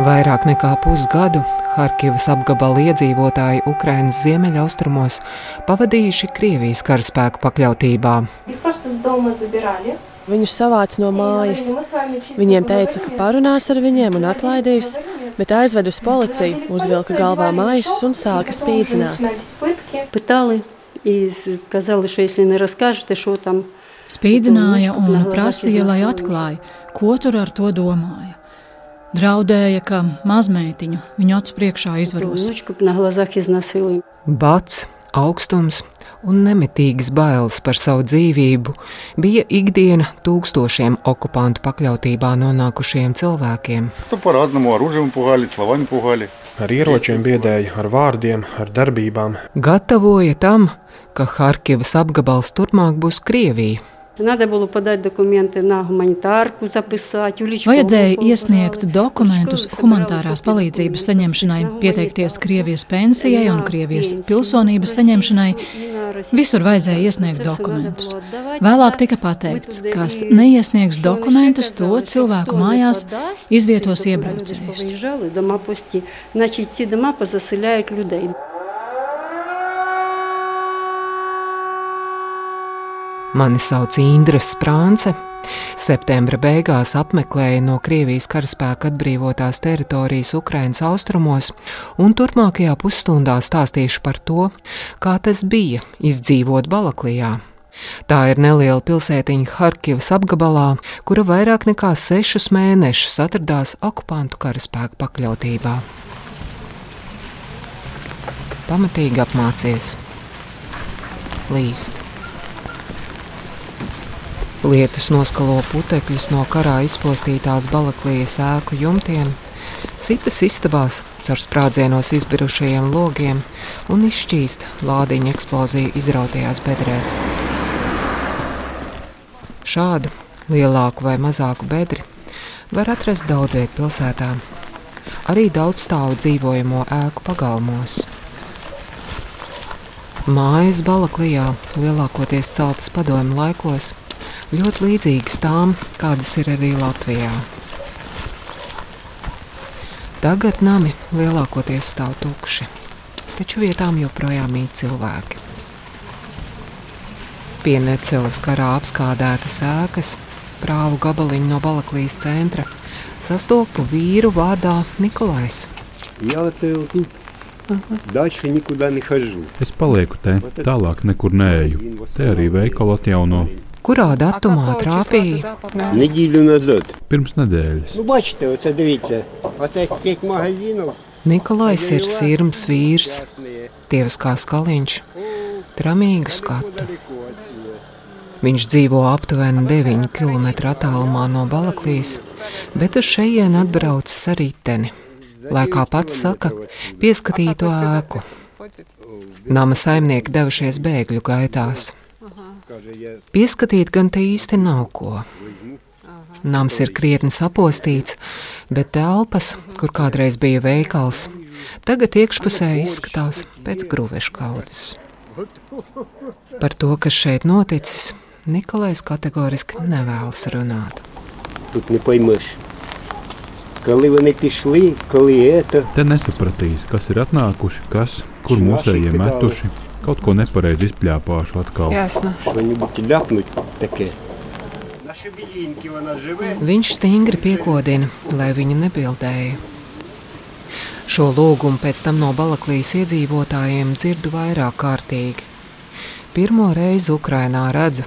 Vairāk nekā pusgadu Harkivas apgabala iedzīvotāji Ukraiņas ziemeļaustrumos pavadījuši Krievijas karaspēku pakļautībā. Viņus savāca no mājas. Viņiem teica, ka parunās ar viņiem un atlaidīs, bet aizved uz policiju, uzvilka galvā mājas un sāka spīdzināt. Spīdzināja un prasīja, lai atklāja, ko tur ar to domāja. Draudēja, ka mazmeitiņu viņu acu priekšā izvaros. Bats, augstums un nemitīgas bailes par savu dzīvību bija ikdiena tūkstošiem okupantu pakļautībā nonākušiem cilvēkiem. Ar ieročiem biedēja, ar vārdiem, ar darbībām. Gatavoja tam, ka Harkivas apgabals turpmāk būs Krievija. Vajadzēja iesniegt dokumentus humanitārās palīdzības saņemšanai, pieteikties Krievijas pensijai un Krievijas pilsonības saņemšanai. Visur vajadzēja iesniegt dokumentus. Vēlāk tika pateikts, kas neiesniegs dokumentus, to cilvēku mājās izvietos iebraucējus. Mani sauc Indra Sprānce. Septembra beigās apmeklēja no Krievijas karaspēka atbrīvotās teritorijas Ukrainas austrumos, un turpmākajā pusstundā stāstīšu par to, kā tas bija izdzīvot Balaklijā. Tā ir neliela pilsētiņa Harkivas apgabalā, kura vairāk nekā sešus mēnešus atradās okupantu karaspēka pakļautībā. Pamatīgi apmācies, līst. Lietus noskalo putekļus no karā izpostītās balaklijas ēku jumtiem, sitas istabās caur sprādzienos izbirušajiem logiem un izšķīst lādiņa eksploziju izrautajās bedrēs. Šādu lielāku vai mazāku bedri var atrast daudz vietā pilsētā, arī daudz stāvu dzīvojamo ēku pagalmos. Mājas Balaklijā lielākoties celtas padomju laikos, ļoti līdzīgas tām, kādas ir arī Latvijā. Tagad nami lielākoties stāv tukši, taču vietām joprojām mīt cilvēki. Pie necelas karā apskādētas ēkas, prāvu gabaliņu no Balaklijas centra, sastopu vīru vārdā Nikolais. Jā, cilvēki! Daļai nekur nehāžu. Es palieku te, tālāk nekur neeju. Te arī veikalu atjauno kurā datumā trāpīja. Nedēļu nazad. Pirms nedēļas. Nu, bačte, oce, divīte, oce, Nikolais ir sirms vīrs, tievs kā skaliņš, tramīgu skatu. Viņš dzīvo aptuveni 9 km attālumā no Balaklijas, bet uz šejienu atbraucis ar riteni, lai, kā pats saka, pieskatītu ēku. Nama saimnieki devušies bēgļu gaitās. Pieskatīt gan te īsti nav ko. Nams ir krietni sapostīts, bet telpas, kur kādreiz bija veikals, tagad iekšpusē izskatās pēc grūvešu kaudzes. Par to, kas šeit noticis, Nikolais kategoriski nevēlas runāt. Тут не поймеш. Коли вони пішли, коли це. Te nesapratīs, kas ir atnākuši, kas, kur mūsējie metuši. Kaut ko nepareizi izpļāpāšu atkal. Jāsna. Viņš stingri piekodina, lai viņa nebildēja. Šo lūgumu pēc tam no Balaklijas iedzīvotājiem dzirdu vairāk kārtīgi. Pirmo reizi Ukrainā redzu,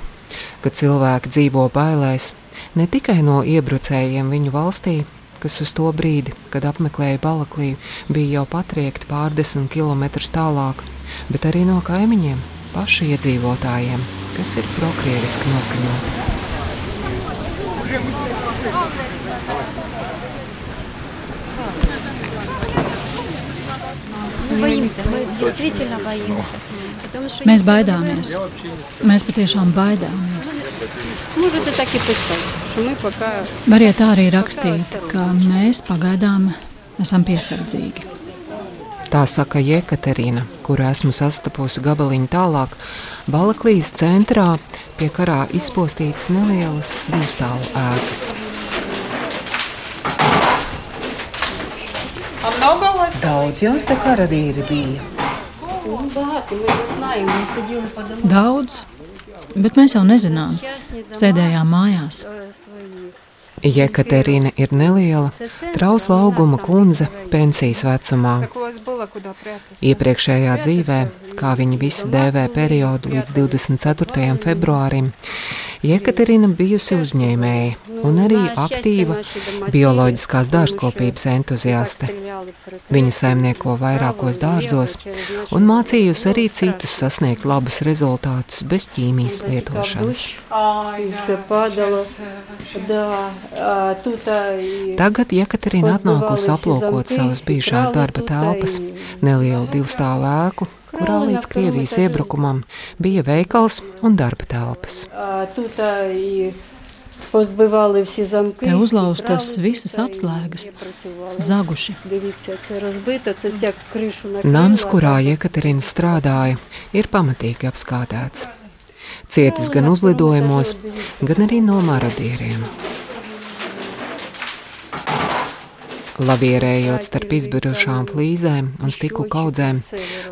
ka cilvēki dzīvo bailēs ne tikai no iebrucējiem viņu valstī, kas uz to brīdi, kad apmeklēja Balakliju, bija jau patriekti pārdesmit km tālāk, bet arī no kaimiņiem, pašu iedzīvotājiem, kas ir prokrieviski noskaņoti. Mēs baidāmies. Mēs patiešām baidāmies. Variet tā arī rakstīt, ka mēs pagaidām esam piesardzīgi. Tā saka Jekaterina, kuru esmu sastapusi gabaliņu tālāk, Balaklijas centrā, pie karā izpostītas nelielas divstāvu ēkas. Daudz jums te karavīri bija. Daudz, bet mēs jau nezinām. Sēdējām mājās. Jekaterina ir neliela, trausla auguma kundze pensijas vecumā. Iepriekšējā dzīvē, kā viņi visi dēvē periodu līdz 24. februārim, Jekaterina bijusi uzņēmēja un arī aktīva bioloģiskās dārzkopības entuziaste. Viņa saimnieko vairākos dārzos un mācījusi arī citus sasniegt labus rezultātus bez ķīmijas lietošanas. Tagad Jekaterina atnākusi aplūkot savas bijušās darba telpas, nelielu divstāvu ēku, kurā līdz Krievijas iebrukumam bija veikals un darba telpas. Te uzlauztas visas atslēgas, zaguši. Nams, kurā Jekaterina strādāja, ir pamatīgi apskādēts. Cietis gan uzlidojumos, gan arī no marodieriem. Lavierējot starp izbirušām flīzēm un stikla kaudzēm,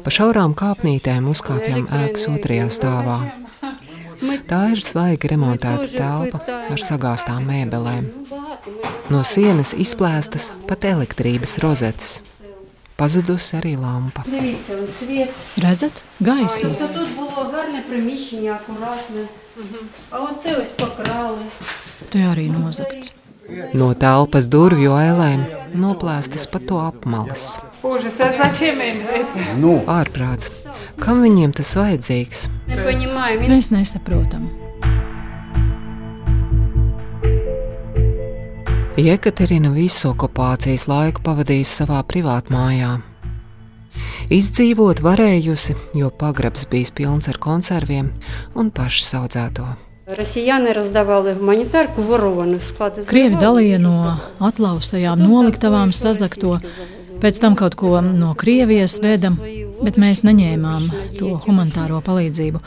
pa šaurām kāpnītēm uzkāpjam ēkas otrajā stāvā. Tā ir svaigi remontēta telpa ar sagāstām mēbelēm. No sienas izplēstas pat elektrības rozetes. Pazudusi arī lampa. Redzat, gaisma. Te arī nozagts. No telpas durvju ailēm noplēstas pa to apmalas. Nu, Ārprāts, kam viņiem tas vajadzīgs? Mēs nesaprotam. Jekaterina visu okupācijas laiku pavadījusi savā privātmājā. Izdzīvot varējusi, jo pagrabs bijis pilns ar konserviem un pašas audzēto. Krievi dalīja no atlaustajām noliktavām sazakto, pēc tam kaut ko no Krievijas vedam, bet mēs neņēmām to humanitāro palīdzību.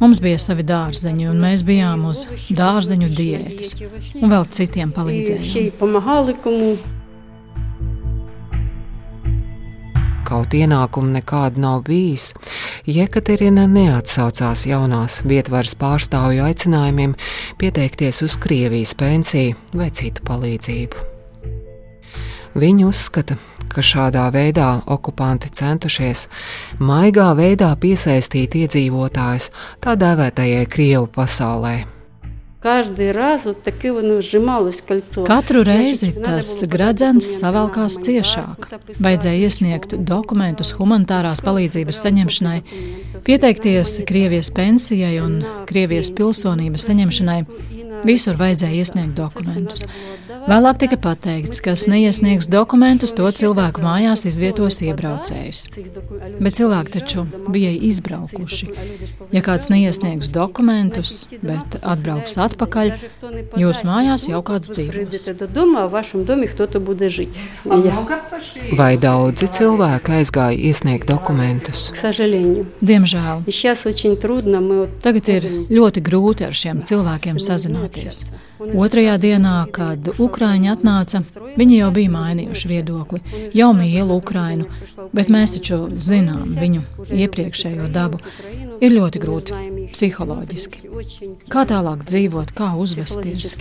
Mums bija savi dārzeņi, un mēs bijām uz dārzeņu diētas, un vēl citiem palīdzējām. Kaut ienākumu nekādu nav bijis, Jekaterina neatsaucās jaunās vietvaras pārstāvju aicinājumiem pieteikties uz Krievijas pensiju vai citu palīdzību. Viņa uzskata, ka šādā veidā okupanti centušies maigā veidā piesaistīt iedzīvotājus tā dēvētajai Krievu pasaulē. Katru reizi tas gradzens savalkās ciešāk. Vajadzēja iesniegt dokumentus humanitārās palīdzības saņemšanai, pieteikties Krievijas pensijai un Krievijas pilsonības saņemšanai. Visur vajadzēja iesniegt dokumentus. Vēlāk tika pateikts, ka kas neiesniegs dokumentus, to cilvēku mājās izvietos iebraucējus. Bet cilvēki taču bija izbraukuši. Ja kāds neiesniegs dokumentus, bet atbrauks atpakaļ, jūsu mājās jau kāds dzīvos. Vai daudzi cilvēki aizgāja iesniegt dokumentus? Diemžēl. Tagad ir ļoti grūti ar šiem cilvēkiem sazināties. Otrajā dienā, kad Ukrāņi atnāca, viņi jau bija mainījuši viedokli, jau mīl Ukrainu, bet mēs taču zinām viņu iepriekšējo dabu. Ir ļoti grūti psiholoģiski. Kā tālāk dzīvot, kā uzvesties?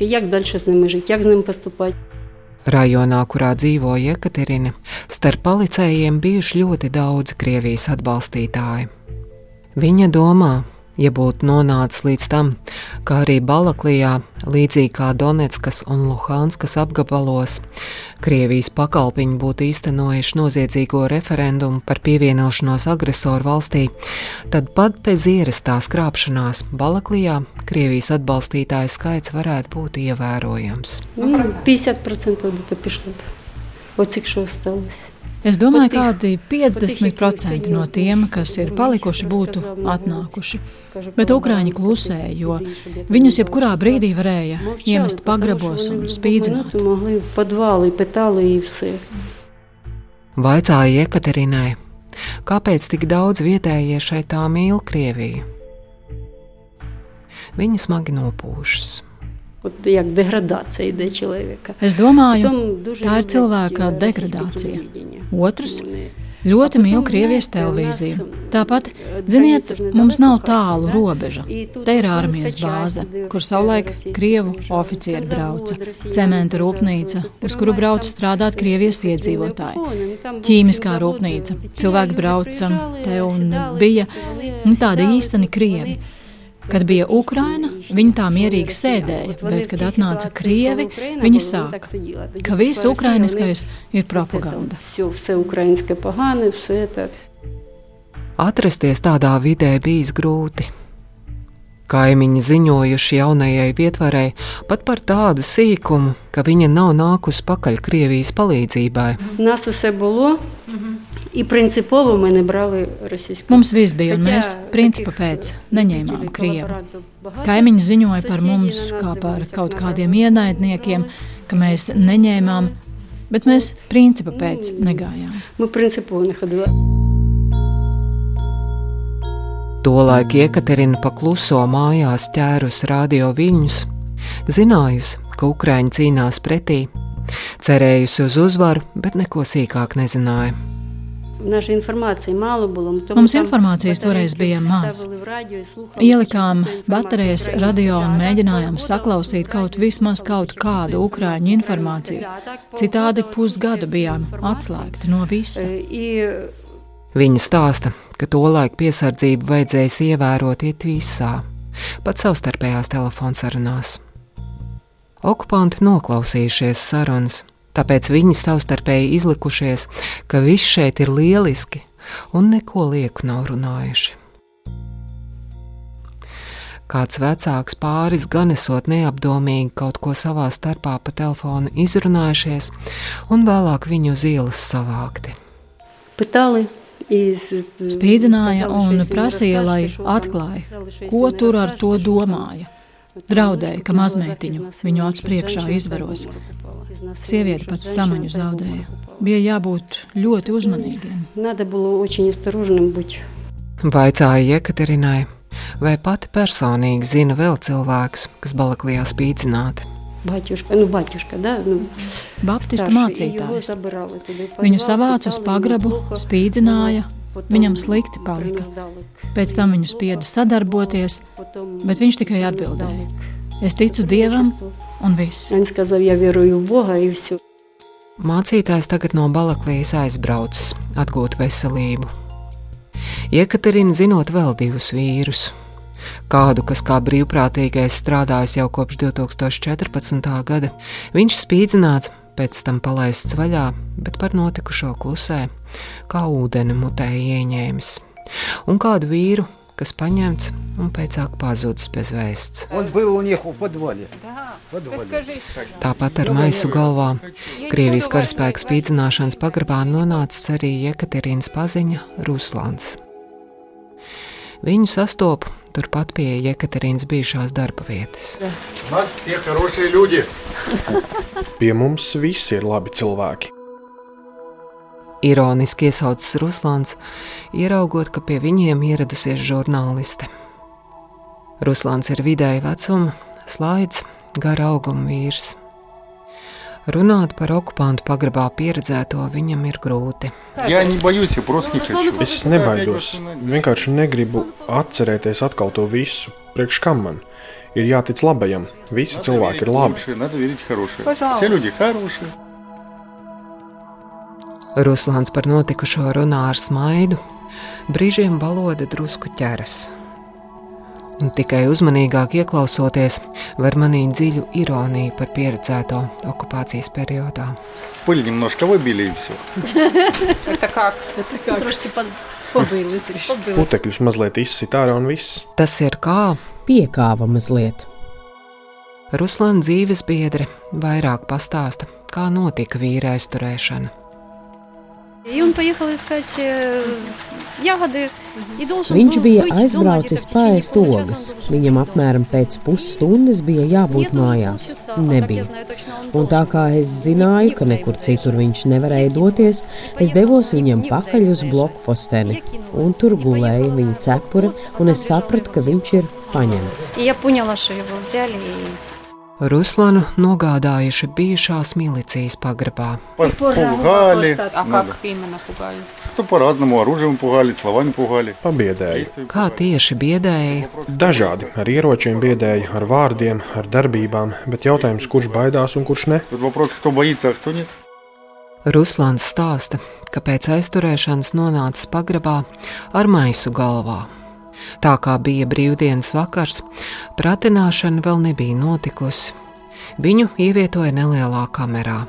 Rajonā, kurā dzīvo Jekaterina, starp policējiem bijuši ļoti daudzi Krievijas atbalstītāji. Viņa domā, ja būtu nonācis līdz tam, ka arī Balaklijā, līdzīgi kā Donetskas un Luhanskas apgabalos, Krievijas pakalpiņi būtu īstenojuši noziedzīgo referendumu par pievienošanos agresoru valstī, tad pat bez ierastās krāpšanās Balaklijā Krievijas atbalstītāju skaits varētu būt ievērojams. 50% это пришло. Вот cik šo осталось. Es domāju, ka kādi 50% no tiem, kas ir palikuši, būtu atnākuši. Bet ukrāņi klusēja, jo viņus jebkurā brīdī varēja iemest pagrabos un spīdzināt. Vaicāja Jekaterinai, kāpēc tik daudz vietējie šeit tā mīl Krieviju? Viņa smagi nopūšas. Як degradācija йде чоловіка. Es domāju, tā ir cilvēka degradācija. Otrs ļoti mīl Krievijas televīziju. Tāpat, ziniet, mums nav tālu robeža. Te ir armijas bāze, kur savulaik Krievu oficieri brauca, cementa rūpnīca, uz kuru brauca strādāt Krievijas iedzīvotāji, ķīmiskā rūpnīca. Cilvēki brauca te un bija nu, tādi īsteni Krievi. Kad bija Ukraina, viņi tā mierīgi sēdēja, bet, kad atnāca krievi, viņi sāka, ka viss ukrainiskais ir propaganda. Atrasties tādā vidē bijis grūti. Kaimiņi ziņojuši jaunajai vietvarai pat par tādu sīkumu, ka viņa nav nākusi pakaļ Krievijas palīdzībai. Nas vse bilo, і принципово ми не брали російську. Mums viss bija, un mēs principa pēc neņēmām Krievu. Kaimiņi ziņoja par mums kā par kaut kādiem ienaidniekiem, ka mēs neņēmām, bet mēs principa pēc negājām. Ми принципово не ходили. Tolaik Jekaterina pakluso mājās ķērus radio viļņus, zinājusi, ka Ukrāņi cīnās pretī, cerējusi uz uzvaru, bet neko sīkāk nezināja. Mums informācijas toreiz bija maz. Ielikām baterijas radio un mēģinājām saklausīt kaut vismaz kaut kādu ukrāņu informāciju. Citādi pusgadu bijām atslēgti no visa. Viņa stāsta, ka tolaik piesardzību vajadzēs ievērot iet visā, pat savstarpējās telefonsarunās. Okupanti noklausījušies sarunas Tāpēc viņi savstarpēji izlikušies, ka viss šeit ir lieliski un neko lieku nav runājuši. Kāds vecāks pāris gan esot neapdomīgi kaut ko savā starpā pa telefonu izrunājušies, un vēlāk viņu uz ielas savākti. Patāli. Spīdzināja un prasīja, lai atklāja, ko tur ar to domāja. Draudēja, ka mazmeitiņu viņu acu priekšā izvaros. Sieviete pat samaņu zaudēja. Bija jābūt ļoti uzmanīgiem. Vaicāja Jekaterinai, vai pati personīgi zina vēl cilvēkus, kas Balaklijā spīdzināti. Baķuška, nu, baķuška, da, nu. Baptistu mācītājs. Viņu savāca uz pagrabu, spīdzināja, viņam slikti palika. Pēc tam viņu spieda sadarboties, bet viņš tikai atbildēja: Es ticu Dievam, un viss. Він сказав, я вірую в Бога і все. Mācītājs tagad no Balaklijas aizbraucis atgūt veselību. Jekaterina zinot vēl divus vīrus. Kādu, kas kā brīvprātīgais strādājis jau kopš 2014. gada, viņš spīdzināts, pēc tam palaists vaļā, bet par notikušo klusē, kā ūdeni mutē ieņēmis. Un kādu vīru, kas paņemts un pēc tam pazudis bez vēsts. Tāpat ar maisu galvā Krievijas karaspēka spīdzināšanas pagrabā nonācis arī Jekaterīnas paziņa Ruslāns. Viņu sastopu turpat pie Jekaterīnas bijušās darba vietas. Pie mums visi ir labi cilvēki. Ironiski iesaucas Ruslāns, ieraugot, ka pie viņiem ieradusies žurnāliste. Ruslāns ir vidēji vecuma, slānis, gara auguma vīrs. Runāt par okupantu pagrabā pieredzēto viņam ir grūti. Es nebaidos. Vienkārši negribu atcerēties atkal to visu. Priekš kam man ir jātic labajam? Visi cilvēki ir labi. Ruslāns par notikušo runā ar smaidu, brīžiem valoda drusku ķeras. Un tikai uzmanīgāk ieklausoties, var manīt dziļu ironiju par pieredzēto okupācijas periodā. Пыль немножко выбили и все. Трошки побили трішки. Putekļus mazliet izsit ārā un viss. Tas ir kā Piekāva mazliet. Ruslāna dzīves biedre vairāk pastāsta, kā notika vīra aizturēšana. Viņš bija aizbraucis pāriest ogas. Viņam apmēram pēc pusstundas bija jābūt mājās. Nebija. Un tā kā es zināju, ka nekur citur viņš nevarēja doties, es devos viņam pakaļ uz blokposteni. Un tur gulēja viņa cepura, un es sapratu, ka viņš ir paņemts. Ja puņalašu jau uzēlīju. его взяли. И Ruslanu nogādājuši bijušās milicijas pagrabā. Пугали. А как именно пугали? То по-разному оружием пугали, словами пугали. Pabiedēja. Kā tieši biedēja? Dažādi ar ieročiem biedēja, ar vārdiem, ar darbībām, bet jautājums, kurš baidās un kurš ne? Тут вопрос, кто боится, а кто нет. Ruslans stāsta, ka pēc aizturēšanas nonācis pagrabā ar maisu galvā. Tā kā bija brīvdienas vakars, pratināšana vēl nebija notikusi. Viņu ievietoja nelielā kamerā.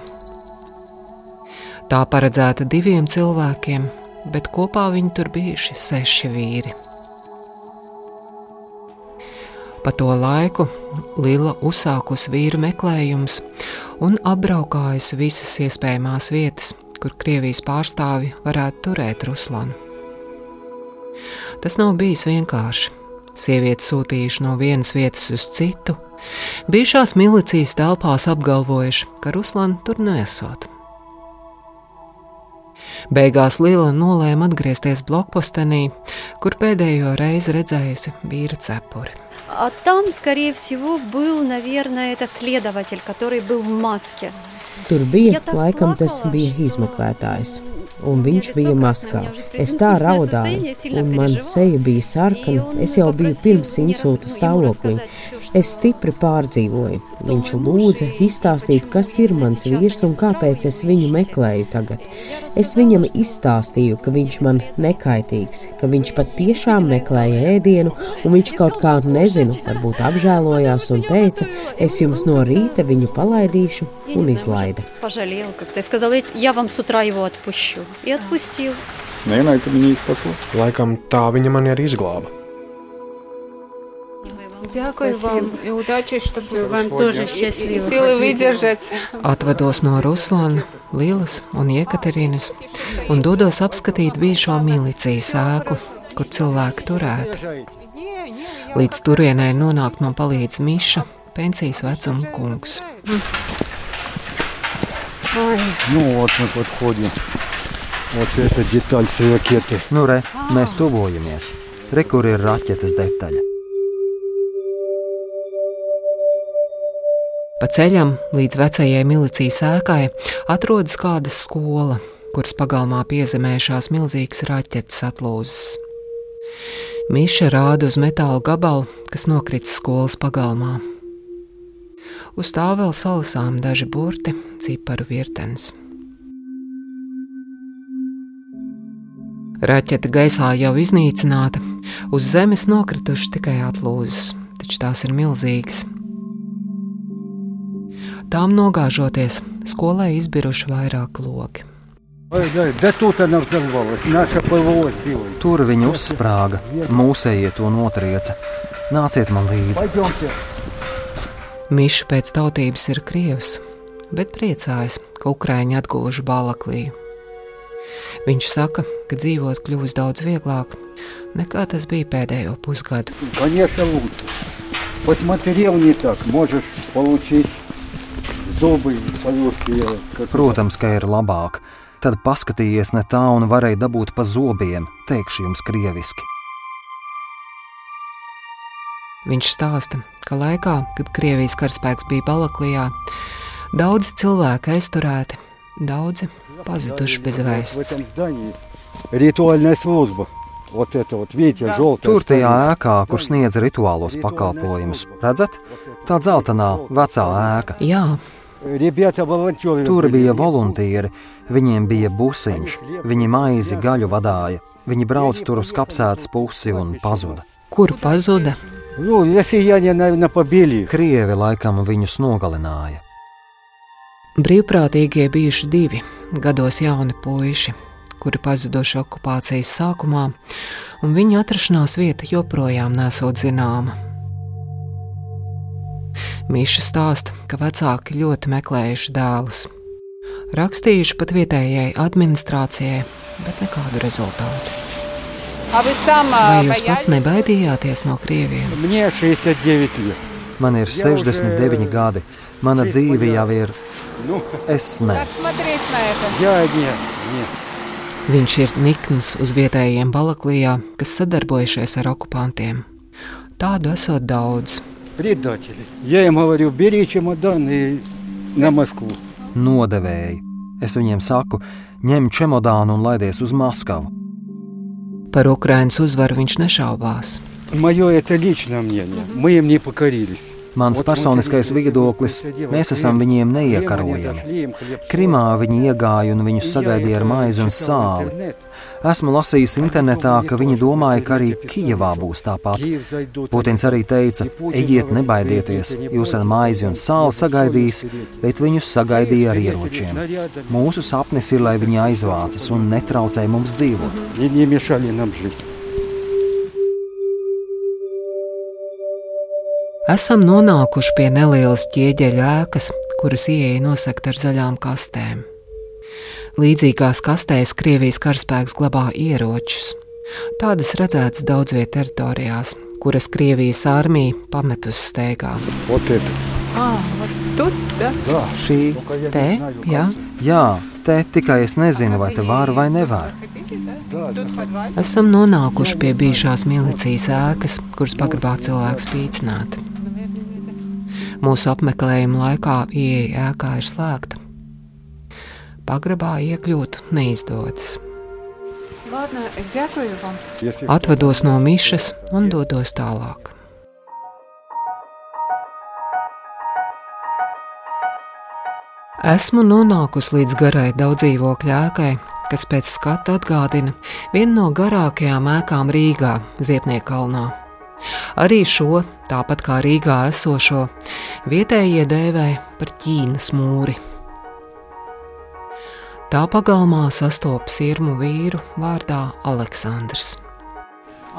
Tā paredzēta diviem cilvēkiem, bet kopā viņi tur bijuši seši vīri. Pa to laiku Lila uzsākusi vīru meklējumus un apbraukājusi visas iespējamās vietas, kur Krievijas pārstāvi varētu turēt Ruslanu. Tas nav bijis vienkārši. Sieviete sūtījuši no vienas vietas uz citu, bijušās milicijas telpās apgalvojuši, ka Ruslana tur nesot. Beigās Lila nolēma atgriezties blokpostenī, kur pēdējo reizi redzējusi vīra cepuri. А там, скорее всего, был, наверное, это следователь, который был в маске. Tur bija, laikam tas bija izmeklētājs, un viņš bija maskā. Es tā raudāju, un man seja bija sarkana. Es jau biju pirms insulta stāvoklī. Es stipri pārdzīvoju. Viņš lūdza izstāstīt, kas ir mans vīrs un kāpēc es viņu meklēju tagad. Es viņam izstāstīju, ka viņš man nekaitīgs, ka viņš patiešām meklēja ēdienu, un viņš kaut kā nezinu, varbūt apžēlojās un teica, es jums no rīta viņu palaidīšu un izlaidu. Пожалел как-то. И сказал, я вам с утра его отпущу. И отпустил. Наверное, это меня и спасло. Laikam tā viņa mani arī izglāba. Дякую вам и удачи, чтобы Вам тоже счастливо. силы выдержать. Atvados no Ruslana, Lilas un Jekaterinas un dodos apskatīt bijušo milicijas ēku, kur cilvēki turēti. Līdz turienei nonākt man palīdz Miša, pensijas vecuma kungs. Ну вот мы подходим. Вот эта деталь с ракеты. Nu, re, mēs tuvojamies. Re, kur ir raķetes detaļa. Pa ceļam līdz vecajai milicijas ēkai atrodas kāda skola, kuras pagalmā piezemējušās milzīgas raķetes atlūzas. Miša rāda uz metāla gabalu, kas nokritis skolas pagalmā. Uz tā vēl salasām daži burti, ciparu virtenis. Raķete gaisā jau iznīcināta, uz zemes nokritušas tikai atlūzas, taču tās ir milzīgas. Tām nogāžoties, skolai izbiruši vairāk logi. Tur viņi uzsprāga, mūsējie to notrieca. Nāciet man līdzi! Пойдемте. Miša pēc tautības ir krievs, bet priecājas, ka Ukrāņi atguvuši Balakliju. Viņš saka, ka dzīvot kļūs daudz vieglāk nekā tas bija pēdējo pusgadu. Конечно, лучше. Посмотрел не так, можешь получить зубы по-русски. как- Protams, ka ir labāk. Tad paskatījies ne tā un varēja dabūt pa zobiem, teikšu jums krieviski. Viņš stāsta, ka laikā, kad Krievijas karaspēks bija Balaklijā, daudzi cilvēki aizturēti, daudzi pazuduši bez vēsts. Rituālā slūdzība. Tur tajā ēkā, kur sniedz rituālos pakalpojumus, redzat, tā dzeltenā vecā ēka. Jā, Tur bija voluntieri, viņiem bija busiņš, viņi maizi gaļu vadīja. Viņi brauca tur uz kapsētas pusi un pazuda. Kur pazuda? Ну, россияне, наверное, побили их. Krievi laikam viņus nogalināja. Brīvprātīgie bijuši divi gados jauni puiši, kuri pazuduši okupācijas sākumā, un viņu atrašanās vieta joprojām nesot zināma. Mīša stāsta, ka vecāki ļoti meklējuši dēlus. Rakstījuši pat vietējai administrācijai, bet nekādu rezultātu. Vai jūs pats nebaidījāties no krieviem? Man ir 69 gadi. Mana dzīve jau ir. Es ne. Viņš ir nikns uz vietējiem Balaklijā, kas sadarbojušies ar okupantiem. Tādu esot daudz. Nodevēji. Es viņiem saku, ņem čemodānu un laidies uz Maskavu. Par Ukrainas uzvaru viņš nešaubās. Mans personiskais viedoklis - mēs esam viņiem neiekarojami. Krimā viņi iegāja un viņus sagaidīja ar maizi un sāli. Esmu lasījis internetā, ka viņi domāja, ka arī Kijevā būs tāpat. Putins arī teica, ejiet, nebaidieties, jūs ar maizi un sāli sagaidīs, bet viņus sagaidīja ar ieročiem. Mūsu sapnis ir, lai viņi aizvācas un netraucē mums dzīvot. Esam nonākuši pie nelielas ķieģeļa ēkas, kuras ieeja nosakta ar zaļām kastēm. Līdzīgās kastēs Krievijas karaspēks glabā ieročus. Tādas redzētas daudz vietā teritorijās, kuras Krievijas armija pamet uz steigām. Ah, tā ir tā līnija. Jā, te tikai es nezinu, vai te var vai nevar. Esam nonākuši pie bijušās milicijas ēkas, kuras pagrabā cilvēks pīcināti. Mūsu apmeklējuma laikā ieeja ēkā ir slēgta pagrabā iekļūt neizdodas. Atvados no mišas un dodos tālāk. Esmu nonākusi līdz garai daudzdzīvokļu ēkai, kas pēc skata atgādina vienu no garākajām ēkām Rīgā, Ziepnieka kalnā. Arī šo, tāpat kā Rīgā esošo, vietējie dēvē par Ķīnas mūri. Tā pagalmā sastopas irmu vīru vārdā Aleksandrs.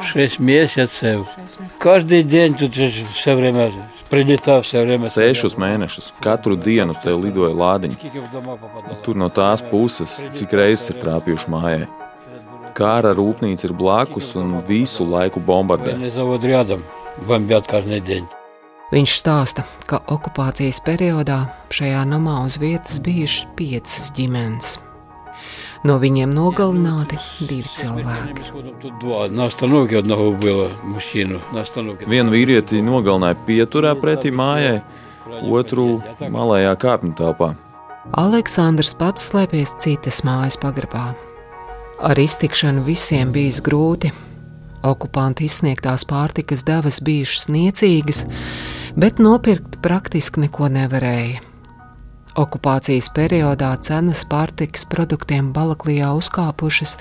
Шесть месяцев. Каждый день тут же все время прилетал, все время. Sešus mēnešus katru dienu te lidoja lādiņi. Tur no tās puses, cik reizes ir trāpījuši mājai. Kāra rūpnīca ir blakus un visu laiku bombardē. Военный завод рядом. Бомбят каждый день. Viņš stāsta, ka okupācijas periodā šajā namā uz vietas bijušas piecas ģimenes. No viņiem nogalināti divi cilvēki. Vienu vīrieti nogalināja pieturā pretī mājai, otru malējā kāpņu telpā. Aleksandrs pats slēpies citas mājas pagrabā. Ar iztikšanu visiem bijis grūti. Okupanti izsniegtās pārtikas devas bijušas niecīgas, bet nopirkt praktiski neko nevarēja. Okupācijas periodā cenas pārtikas produktiem Balaklijā uzkāpušas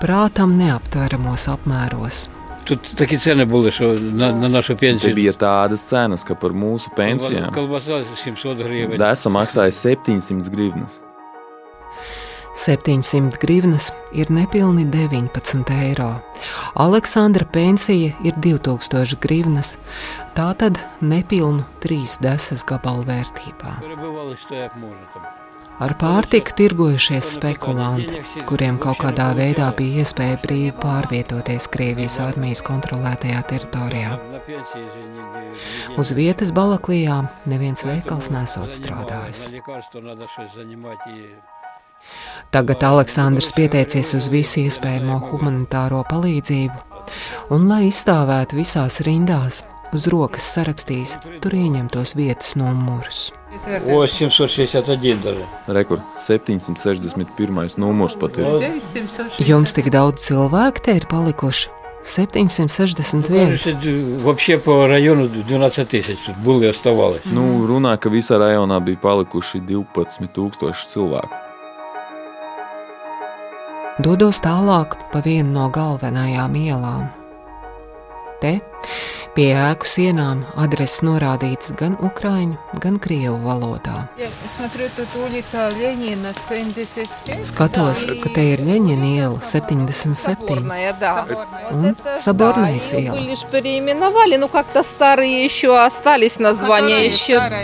prātam neaptveramos apmēros. Тут такие цены были, что на, на нашу Te пенсию. bija tādas cenas, ka par mūsu pensijām Колбаса 700 гривен. Desa maksāja 700 grivnas. 700 grivnas ir nepilni 19 eiro. Aleksandra pensija ir 2000 grivnas, tātad nepilnu 3 desas gabalu vērtībā. Ar pārtiku tirgojušies spekulanti, kuriem kaut kādā veidā bija iespēja brīvi pārvietoties Krievijas armijas kontrolētajā teritorijā. Uz vietas Balaklijā neviens veikals nesot strādājis. Tagad Aleksandrs pieteicies uz visu iespējamo humanitāro palīdzību, un, lai izstāvētu visās rindās, uz rokas sarakstījis tur ieņemtos vietas numurus. О, 761 даже. Rekur 761. numurs pat ir. Jums tik daudz cilvēku te ir palikuši? 761. Кажется, Вообще по району 12 тысяч тут было и оставалось. Nu, runā, ka visā rajonā bija palikuši 12,000 cilvēku. dodos tālāk pa vienu no galvenajām ielām. Te pie ēku sienām adreses norādītas gan ukrāņu, gan krievu valodā. Skatos, ka te ir Leņķina iela 77 un Sabornijas iela.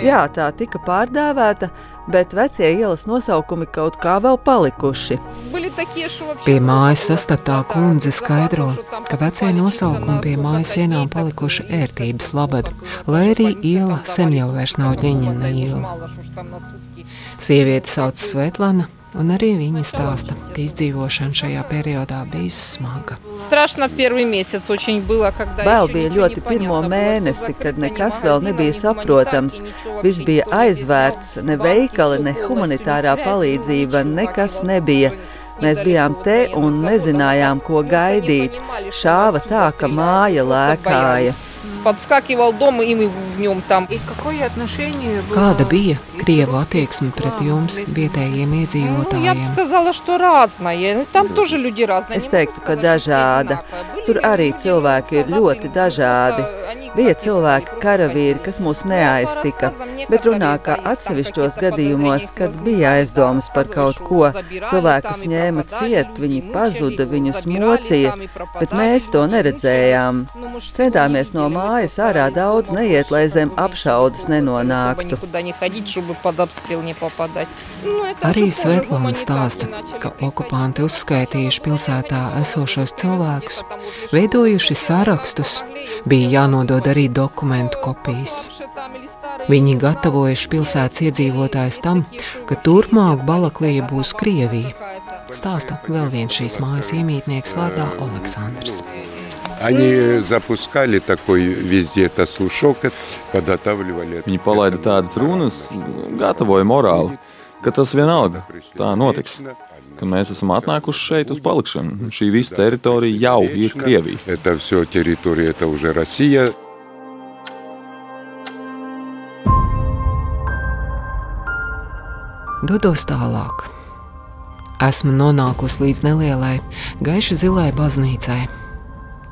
Jā, tā tika pārdēvēta bet vecie ielas nosaukumi kaut kā vēl palikuši. Pie mājas sastatā kundze skaidro, ka vecie nosaukumi pie mājas ienām palikuši ērtības labad, lai arī iela sen jau vairs nav ģiņina iela. Sieviete sauc Svetlana, Un arī viņi stāsta, ka izdzīvošana šajā periodā bija smaga. Bail bija ļoti pirmo mēnesi, kad nekas vēl nebija saprotams. Viss bija aizvērts, ne veikali, ne humanitārā palīdzība, nekas nebija. Mēs bijām te un nezinājām, ko gaidīt. Šāva tā, ka māja lēkāja подскакивал дом, и мы в нем там. Kāda bija Krievu attieksme pret jums, vietējiem iedzīvotājiem? Nu, сказала, что разная. Там тоже люди разные. Es teiktu, ka dažāda. Tur arī cilvēki ir ļoti dažādi. Bija cilvēki, karavīri, kas mūs neaiztika, bet runā, ka atsevišķos gadījumos, kad bija aizdomas par kaut ko, cilvēkus ņēma ciet, viņi pazuda, viņus mocīja, bet mēs to neredzējām. Centāmies no mājas mājas ārā daudz neiet, lai zem apšaudas nenonāktu. Arī Svetlana stāsta, ka okupanti uzskaitījuši pilsētā esošos cilvēkus, veidojuši sarakstus, bija jānodod arī dokumentu kopijas. Viņi gatavojuši pilsētas iedzīvotājus tam, ka turpmāk Balaklija būs Krievija. Stāsta vēl viens šīs mājas iemītnieks vārdā Aleksandrs. Они запускали такой везде это слушок, подготавливали. Viņi palaida tādas runas, gatavoja morāli, ka tas vienalga tā notiks. Ka mēs esam atnākuši šeit uz palikšanu. Šī visa teritorija jau ir Krievija. Это все территория, это уже Россия. Dodos tālāk. Esmu nonākusi līdz nelielai, gaiši zilai baznīcai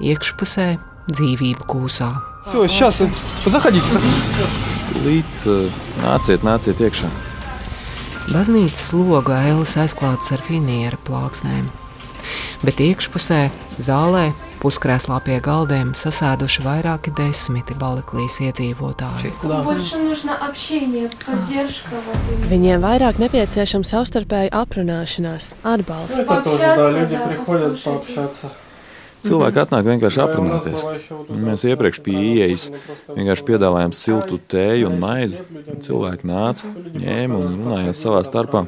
iekšpusē dzīvība kūsā. Все, сейчас, заходите, заходите. Līt, nāciet, nāciet iekšā. Baznīcas loga ailes aizklāts ar finieru plāksnēm, bet iekšpusē, zālē, puskrēslā pie galdiem sasēduši vairāki desmiti baliklīs iedzīvotāji. Viņiem vairāk nepieciešama savstarpēja aprunāšanās, atbalsts. Cilvēki atnāk vienkārši aprunāties. Mēs iepriekš pie ieejas vienkārši piedāvājām siltu tēju un maizi. Cilvēki nāca, ņēma un runājās savā starpā.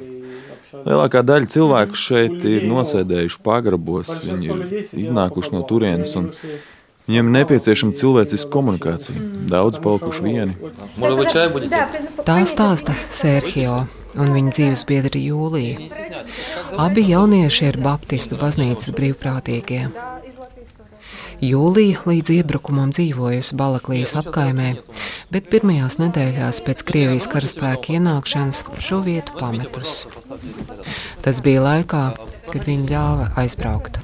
Lielākā daļa cilvēku šeit ir nosēdējuši pagrabos, viņi ir iznākuši no turienes. Viņiem ir nepieciešama cilvēciska komunikācija. Daudz palikuši vieni. Tā stāsta Sērhio un viņa dzīves biedra Jūlija. Abi jaunieši ir Baptistu baznīcas brīvprātīgie. Jūlija līdz iebrukumam dzīvojusi Balaklijas apkaimē, bet pirmajās nedēļās pēc Krievijas karaspēka ienākšanas šo vietu pametusi. Tas bija laikā, kad viņa ļāva aizbraukt.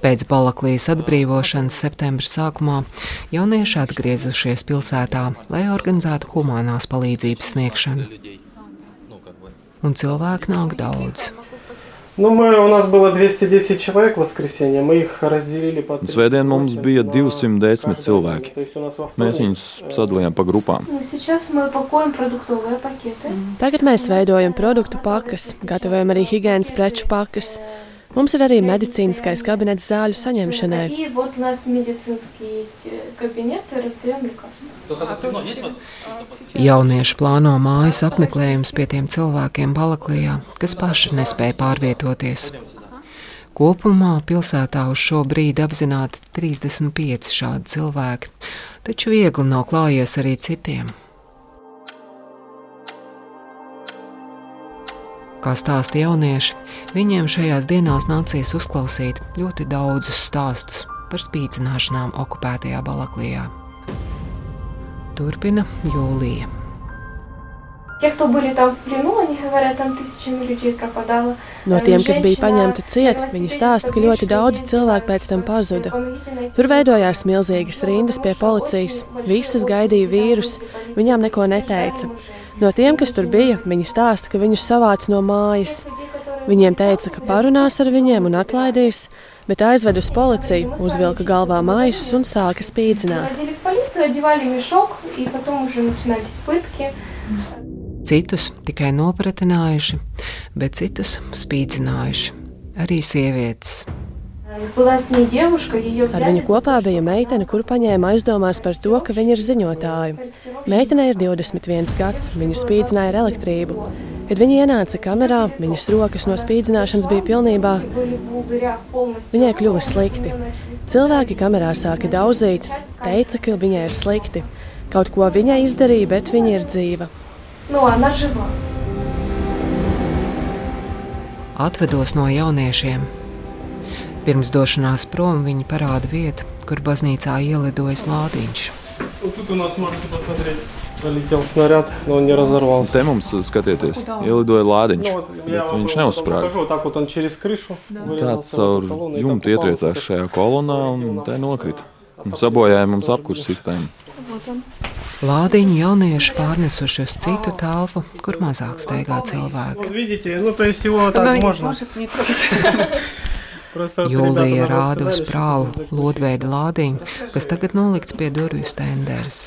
Pēc Balaklijas atbrīvošanas septembra sākumā jaunieši atgriezušies pilsētā, lai organizētu humanās palīdzības sniegšanu. Un cilvēku nāk daudz. Nu, мы, у нас было 210 человек в воскресенье, мы их разделили по... Svētdien mums bija 210 cilvēki. Mēs viņus sadalījām pa grupām. Tagad mēs veidojam produktu pakas, gatavojam arī higiēnas preču pakas. Mums ir arī medicīniskais kabinets zāļu saņemšanai. Jaunieši plāno mājas apmeklējumus pie tiem cilvēkiem Balaklijā, kas paši nespēja pārvietoties. Kopumā pilsētā uz šo brīdi apzināti 35 šādi cilvēki, taču viegli nav klājies arī citiem. Kā stāsta jaunieši, viņiem šajās dienās nācies uzklausīt ļoti daudzus stāstus par spīdzināšanām okupētajā Balaklijā. Turpina Jūlija. No tiem, kas bija paņemti ciet, viņi stāsta, ka ļoti daudz cilvēku pēc tam pazuda. Tur veidojās milzīgas rindas pie policijas, visas gaidīja vīrus, viņām neko neteica. No tiem, kas tur bija, viņi stāsta, ka viņus savāca no mājas. Viņiem teica, ka parunās ar viņiem un atlaidīs, bet aizved uz policiju, uzvilka galvā maisus un sāka spīdzināt. Citus tikai nopratinājuši, bet citus spīdzinājuši. Arī sievietes. Ar viņu kopā bija meitene, kuru paņēma aizdomās par to, ka viņa ir ziņotāja. Meitenei ir 21 gads, viņu spīdzināja ar elektrību. Kad viņa ienāca kamerā, viņas rokas no spīdzināšanas bija pilnībā. Viņai kļuva slikti. Cilvēki kamerā sāka daudzīt, teica, ka viņai ir slikti. Kaut ko viņa izdarīja, bet viņa ir dzīva. No, Atvedos no jauniešiem. Pirms došanās prom viņa parāda vietu, kur baznīcā ielidojas lādiņš. Te mums, э, skatieties, ielidoja lādiņš, bet viņš neuzsprāga. Tāds caur jumtu ietriecās šajā kolonā un te nokrita. Sabojāja mums apkurss sistēmu. Lādiņu jaunieši pārnesuši uz citu telpu, kur mazāk steigā cilvēki. Jūlija rāda uz prāvu lodveida lādiņu, kas tagad nolikts pie durvju stenderes.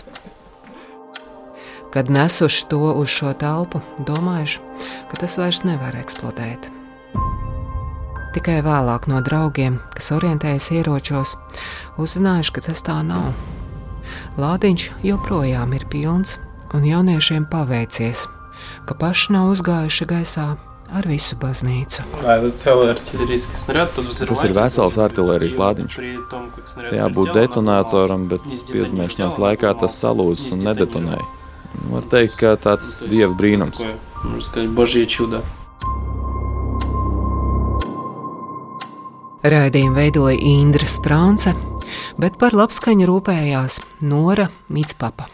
Kad nesuši to uz šo telpu, domājuši, ka tas vairs nevar eksplodēt. Tikai vēlāk no draugiem, kas orientējas ieročos, uzzinājuši, ka tas tā nav. Lādiņš joprojām ir pilns, un jauniešiem paveicies, ka paši nav uzgājuši gaisā ar visu baznīcu. Tas ir vesels artērijas lādiņš. Tajā būtu detonatoram, bet piezemēšanās laikā tas salūzis un nedetonēja. Var teikt, ka tāds dieva brīnums. Raidījumu veidoja Indra Sprānce, bet par labskaņu rūpējās Nora Mitspapa.